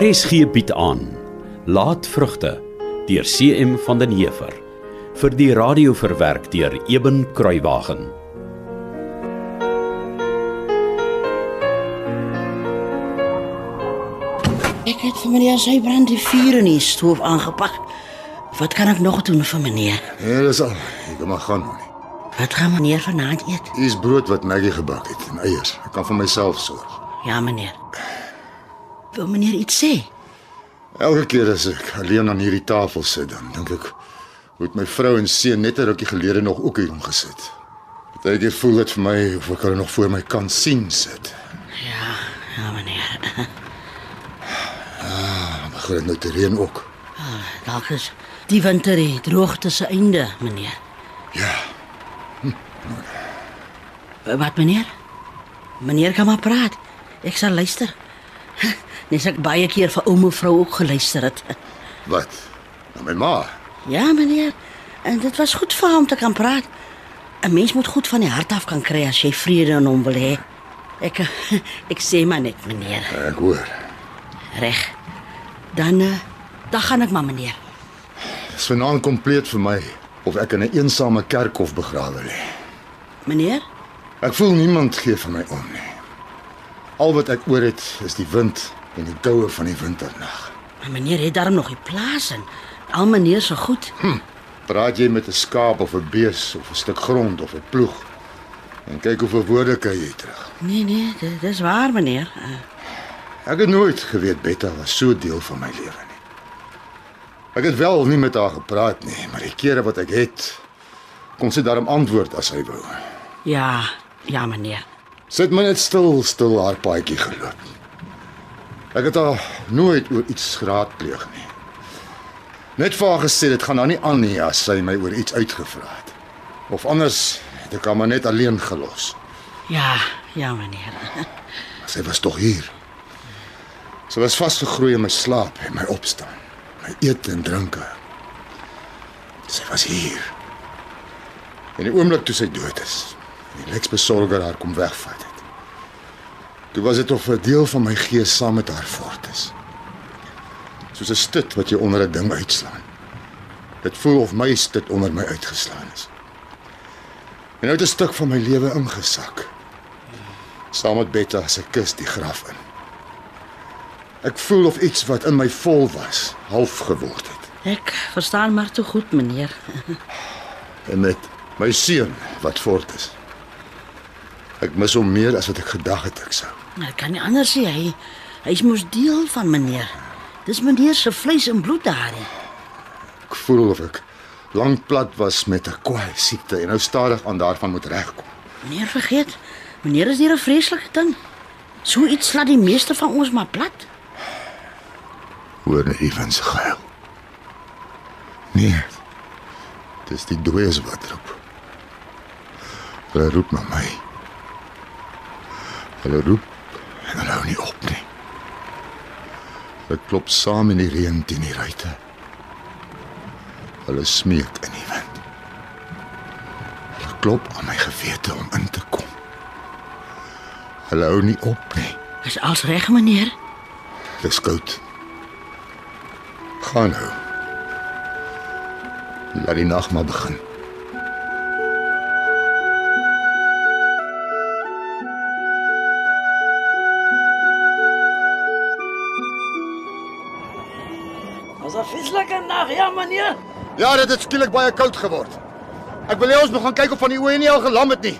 RSG bied aan Laat vrugte deur CM van den Heever vir die radio verwerk deur Eben Kruiwagen. Ek het vir meneer sy brand die vuur in die stoof aangepak. Wat kan ek nog doen vir meneer? Ja, dis al. Ek kan maar gaan. Wat gaan meneer vanaand eet? Hier's brood wat Maggie gebak het en eiers. Ek kan vir myself sorg. Ja, meneer. Wil meneer iets sê? Elke keer as ek alleen aan hierdie tafel sit, dan dink ek moet my vrou en seun net 'n rukkie gelede nog ook hier omgesit. Partykeer voel dit vir my of ek hulle nog voor my kan sien sit. Ja, ja meneer. Dan begin dit nou te reën ook. Dalk is die winter die droogte se einde, meneer. Ja, Wat meneer? Meneer kan maar praat. Ek sal luister. Nes ek baie keer vir ou mevrou ook geluister het. wat? Na my ma. Ja, meneer. En dit was goed vir hom te kan praat. 'n Mens moet goed van die hart af kan kry as jy vrede in hom wil hê. Ek ek sê maar net, meneer. Ek hoor. Reg. Dan eh, dan gaan ek maar, meneer. Dis vanaand kompleet vir my of ek in 'n eensame kerkhof begrawe lê. Meneer? Ek voel niemand gee vir my om nie. Al wat ek oor het is die wind en die koue van die winternag. Maar meneer het daarom nog die plaas en al meneer se goed. Praat jy met 'n skaap of 'n bees of 'n stuk grond of 'n ploeg en kyk hoeveel woorde kan jy terug. Nee, nee, dit dis waar, meneer. Eh, Ek het nooit geweet Betta was so deel van my lewe nie. Ek het wel nie met haar gepraat nie, maar die kere wat ek het, kon sy daarom antwoord as sy wou. Ja, ja, meneer. Het my net stil stil haar paadjie geloop. Ek het haar nooit oor iets geraadpleeg nie. Net vir haar gesê dit gaan nou nie aan nie as sy my oor iets uitgevra het. Of anders het ek haar maar net alleen gelos. Ja, ja, meneer. Sy was tog hier. Sy was vasgegroei in my slaap en my opstaan, my eet en drinke. Sy was hier. En die oomblik toe sy dood is, en die leksbesorger haar kom wegvat het. Toe was dit of 'n deel van my gees saam met haar voort is. Soos 'n stit wat jy onder 'n ding uitslaan. Dit voel of my stit onder my uitgeslaan is. En nou het 'n stuk van my lewe ingesak. Saam met Betta se kus die graf in. Ek voel of iets wat in my vol was, half geword het. Ek verstaan maar te goed, meneer. En met my seun wat voort is. Ek mis hom meer as wat ek gedag het ek sou. Ek kan nie anders sê hy hy's mos deel van meneer. Dis meneer se vleis en bloed daar. Ek voel of ek lank plat was met 'n kwaai siekte en nou stadig aan daarvan moet regkom. Meneer vergeet, meneer is hier 'n vreeslike ding. So iets laat die meeste van ons maar plat. Hoor net effens gehuil. Nee. Dis die dooies wat roep. Hulle roep na my. Hulle roep en hulle hou nie op nie. Hulle klop saam in die reën teen die ruitte. Hulle smeek in die wind. Hulle klop aan my gewete om in te kom. Hulle hou nie op nie. Is alles reg, meneer? Dis koud. Gaan nou. Laat die nag maar begin. Ja, dit het skielik baie koud geword. Ek wil hê ons moet gaan kyk of van die nie al gelam het nie.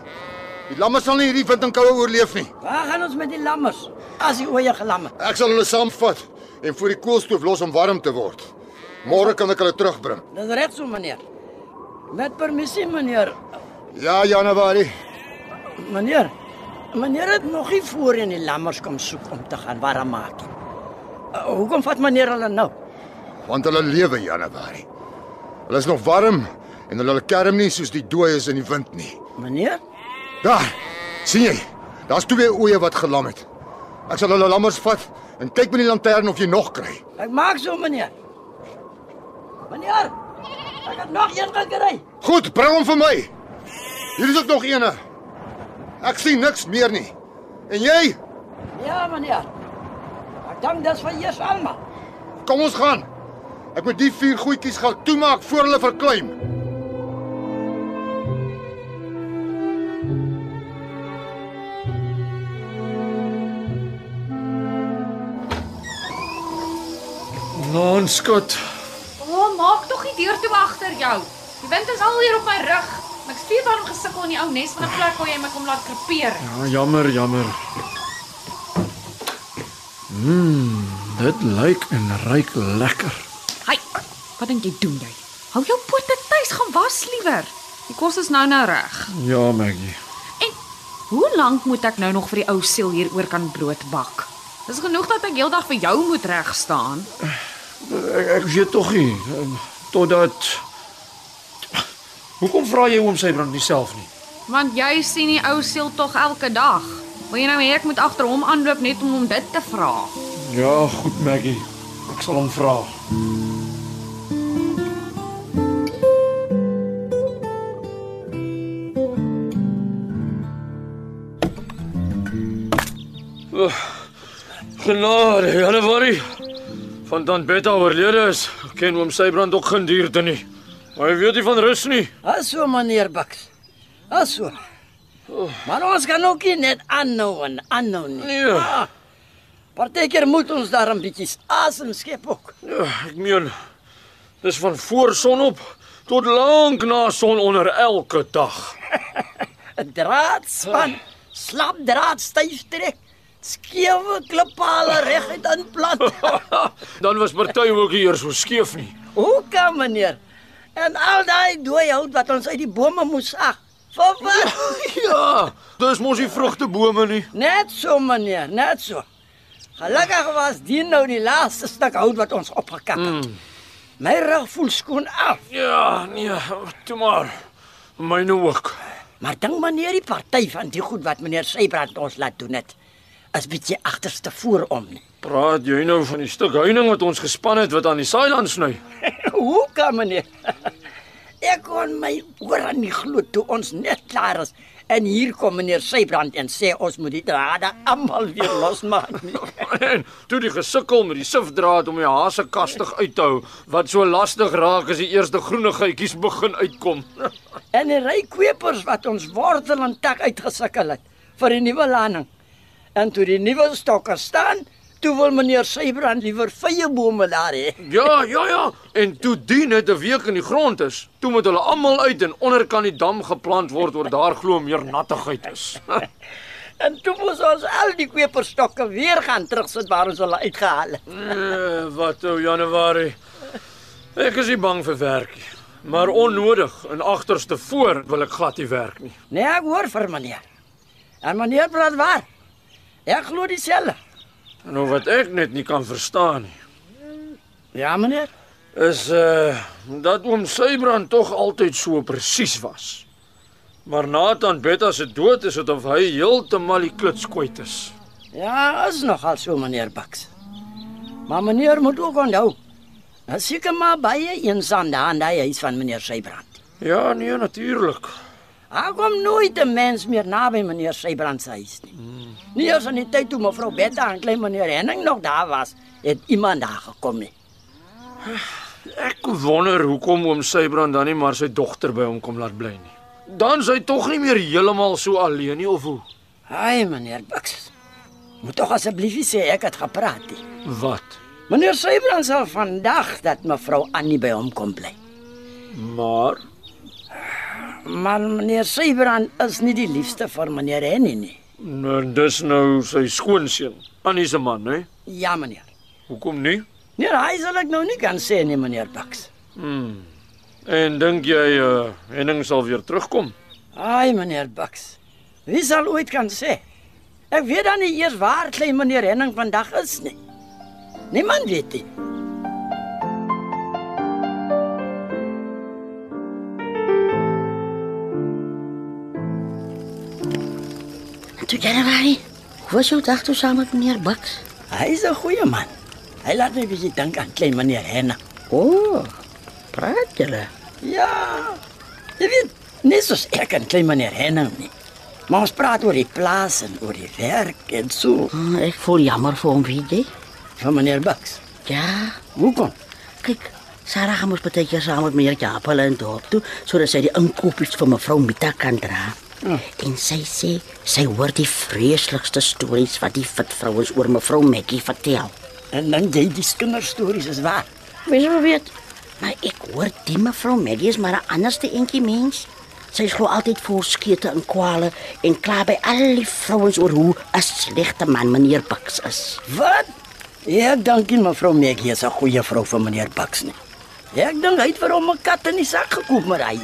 Die lamme sal nie hierdie wind en koue oorleef nie. Waar gaan ons met die lammers? As die oeye gelamme. Ek sal hulle saamvat en voor die koolstoof los om warm te word. Môre kan ek hulle terugbring. Dis reg so, meneer. Met permissie, meneer. Ja, Januarie. Meneer. Meneer het nog nie voorheen die lammers kom soek om te gaan warm maak. Uh, hoekom vat meneer hulle nou? Want hulle lewe Januarie. Hulle is nog warm en hulle kerm nie soos die dooies in die wind nie. Meneer? Daar. sien jy? Daar's twee oeye wat gelam het. Ek sal hulle lammers vat en kyk met die lantern of jy nog kry. Ek maak so, meneer. Meneer. Ek het nog een gekry. Goed, bring hom vir my. Hier is ook nog eene. Ek sien niks meer nie. En jy? Ja, meneer. Ek Dan dis vir eers almal. Kom ons gaan. Ek moet die vier goedjies gou toemaak voor hulle verkleim. Nonskot. O, oh, maak tog die deur toe agter jou. Die wind is alweer op my rug. Ek stuur daarom gesukkel in die ou nes van 'n plek waar jy my kom laat krepeer. Ja, jammer, jammer. Mmm, dit lyk en ruik lekker. Wat dink jy doen jy? Hou jou pote tuis gaan was liewer. Die kos is nou nou reg. Ja, Maggie. En hoe lank moet ek nou nog vir die ou siel hieroor kan brood bak? Dis genoeg dat ek heeldag vir jou moet reg staan. Ek, ek weet tog nie ehm, totdat Hoekom vra jy oom Sybrand nie self nie? Want jy sien die ou siel tog elke dag. Wil jy nou hê ek moet agter hom aanloop net om hom dit te vra? Ja, goed Maggie. Ek sal hom vra. Oh, genade, Januarie. Van dan Betta oorlede is, ken oom Sybrand ook geen dierte nie. Maar hy weet nie van rus nie. Aso meneer Baks. Aso. Maar ons kan ook nie net aanhou en aanhou nie. Nee. Ah, Partykeer moet ons daar 'n bietjie asem skep ook. Ja, ek meen dis van voor sonop tot lank na sononder elke dag. 'n Draadspan, slap draad styf trek. Skewe klippale reguit aanplant. Dan was party ook nie eers so skeef nie. Hoe kan meneer? En al daai dooie hout wat ons uit die bome moes ag. Vir wat? Ja, dis mos nie vrugtebome nie. Net so meneer, net so. Gelukkig was die nou die laaste stuk hout wat ons opgekap het. Mm. My rug voel skoon af. Ja, nee, toe maar. Myne ook. Maar dink meneer die party van die goed wat meneer Sybrand ons laat doen het. Is bietjie agterste voorom nie. Praat jy nou van die stuk heining wat ons gespan het wat aan die saailand sny? Hoe kan meneer? Ek kon my ore nie glo toe ons net klaar is. En hier kom meneer Sybrand en sê ons moet die drade almal weer losmaak. En toe die gesukkel met die sifdraad om die hase kastig uit te hou wat so lastig raak as die eerste groenigheidjies begin uitkom. En die rykwepers wat ons wortel en tak uitgesukkel het vir die nuwe landing. En toe die nuwe stokke staan, toe wil meneer Sybrand liewer vye bome daar hê. Ja, ja, ja. En toe die net 'n week in die grond is, toe moet hulle almal uit en onder kan die dam geplant word waar daar glo meer nattigheid is. En toe moes ons al die kweperstokke weer gaan terugsit waar ons hulle uitgehaal het. Eh, wat ou Januarie. Ek is nie bang vir werk nie, maar onnodig en agterste voor wil ek glad nie werk nie. Nee, ek hoor vir meneer. En meneer praat waar. Ek glo dieselfde. Nou wat ek net nie kan verstaan nie, Ja, meneer. is uh dat oom Sybrand tog altyd so presies was. Maar Nathan Betta se dood is dit of hy heeltemal die kluts kwyt is. Ja, is nogal so meneer Baks. Maar meneer moet ook onthou. As seker maar baie eensaam daar in daai huis van meneer Sybrand. Ja, nee, natuurlik. Daar kom nooit 'n mens meer naby meneer Sybrand se huis nie. Mm. Nie eens in die tyd toe mevrou Betta en klein meneer Henning nog daar was, het iemand daar gekom nie. Ek wonder hoekom oom Sybrand dan nie maar sy dogter by hom kom laat bly nie. Dan sy tog nie meer heeltemal so alleen nie of hoe? Ai meneer Baks. Moet tog asseblief sê ek het gepraat nie. Wat? Meneer Sybrand sal vandag dat mevrou Annie by hom kom bly. Maar Maar meneer Sybrand is nie die liefste vir meneer Henny nie. nou dis nou sy skoonseun, Annie se man, hè? Ja meneer. Hoekom nie? Nee, hy sal ek nou nie kan sê nie meneer Baks. En dink jy uh Henning sal weer terugkom? Ai meneer Baks. Wie sal ooit kan sê? Ek weet dan nie eers waar klein meneer Henning vandag is nie. Niemand weet dit. Toe Januarie, hoe was jou dag toe saam met meneer Baks? Hy is 'n goeie man. Hy laat my bietjie dink aan klein meneer Henning. O, oh, praat julle? Ja. Jy weet, nie soos ek en klein meneer nie. Maar ons praat oor die plaas en oor die werk en so. Hm, Ek voel jammer vir hom, weet jy? van meneer Bucks. Ja, Hoekom? kyk, Sarah gaan mos baie keer saam met meneer Japel in dorp toe sodat sy die inkopies vir mevrou Mita kan dra. En sy sê sy hoor die vreeslikste stories wat die fit vrouens oor mevrou Maggie vertel. En dan jy die kinderstories is waar. Sou weet? Maar ek hoor die mevrou Maggie is maar 'n anderste entjie mens. Sy glo altyd voor skete en kwale en kla by al die vrouens oor hoe 'n slegte man meneer Bucks is. Wat? Ek dink nie mevrou Maggie is 'n goeie vrou vir meneer Bucks nie. Ek dink hy het vir hom 'n kat in die sak gekoop maar hy.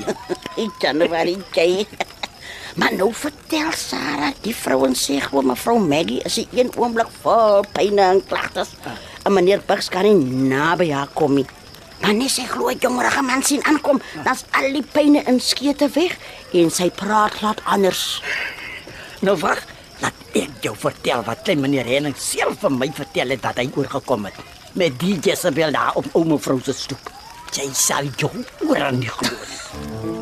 Ek Januarie jy. Maar nou vertel Sarah, die vrouens sê gewoon mevrou Maggie is die een oomblik vol pyn en klagtes. En meneer Bucks kan nie naby haar kom nie. Maar net sy glo 'n jongerige man sien aankom, dan's al die pyne en skete weg en sy praat glad anders. Nou wag, laat ek jou vertel wat klein meneer Henning self vir my vertel het wat hy oorgekom het met die Jezebel daar op ouma vrou se stoep. Jy sal jou oor aan die glo.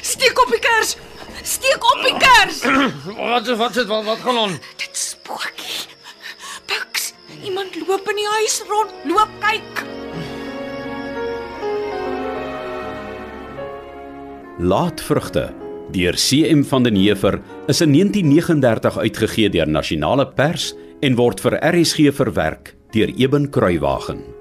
Steek op die kers. Steek op die kers. Wat wat wat wat, wat gaan aan? Dit spookie. Buks, iemand loop in die huis rond. Loop kyk. Laatvrugte deur CM van den Heever is in 1939 uitgegee deur Nasionale Pers en word vir RSG verwerk deur Eben Kruiwagen.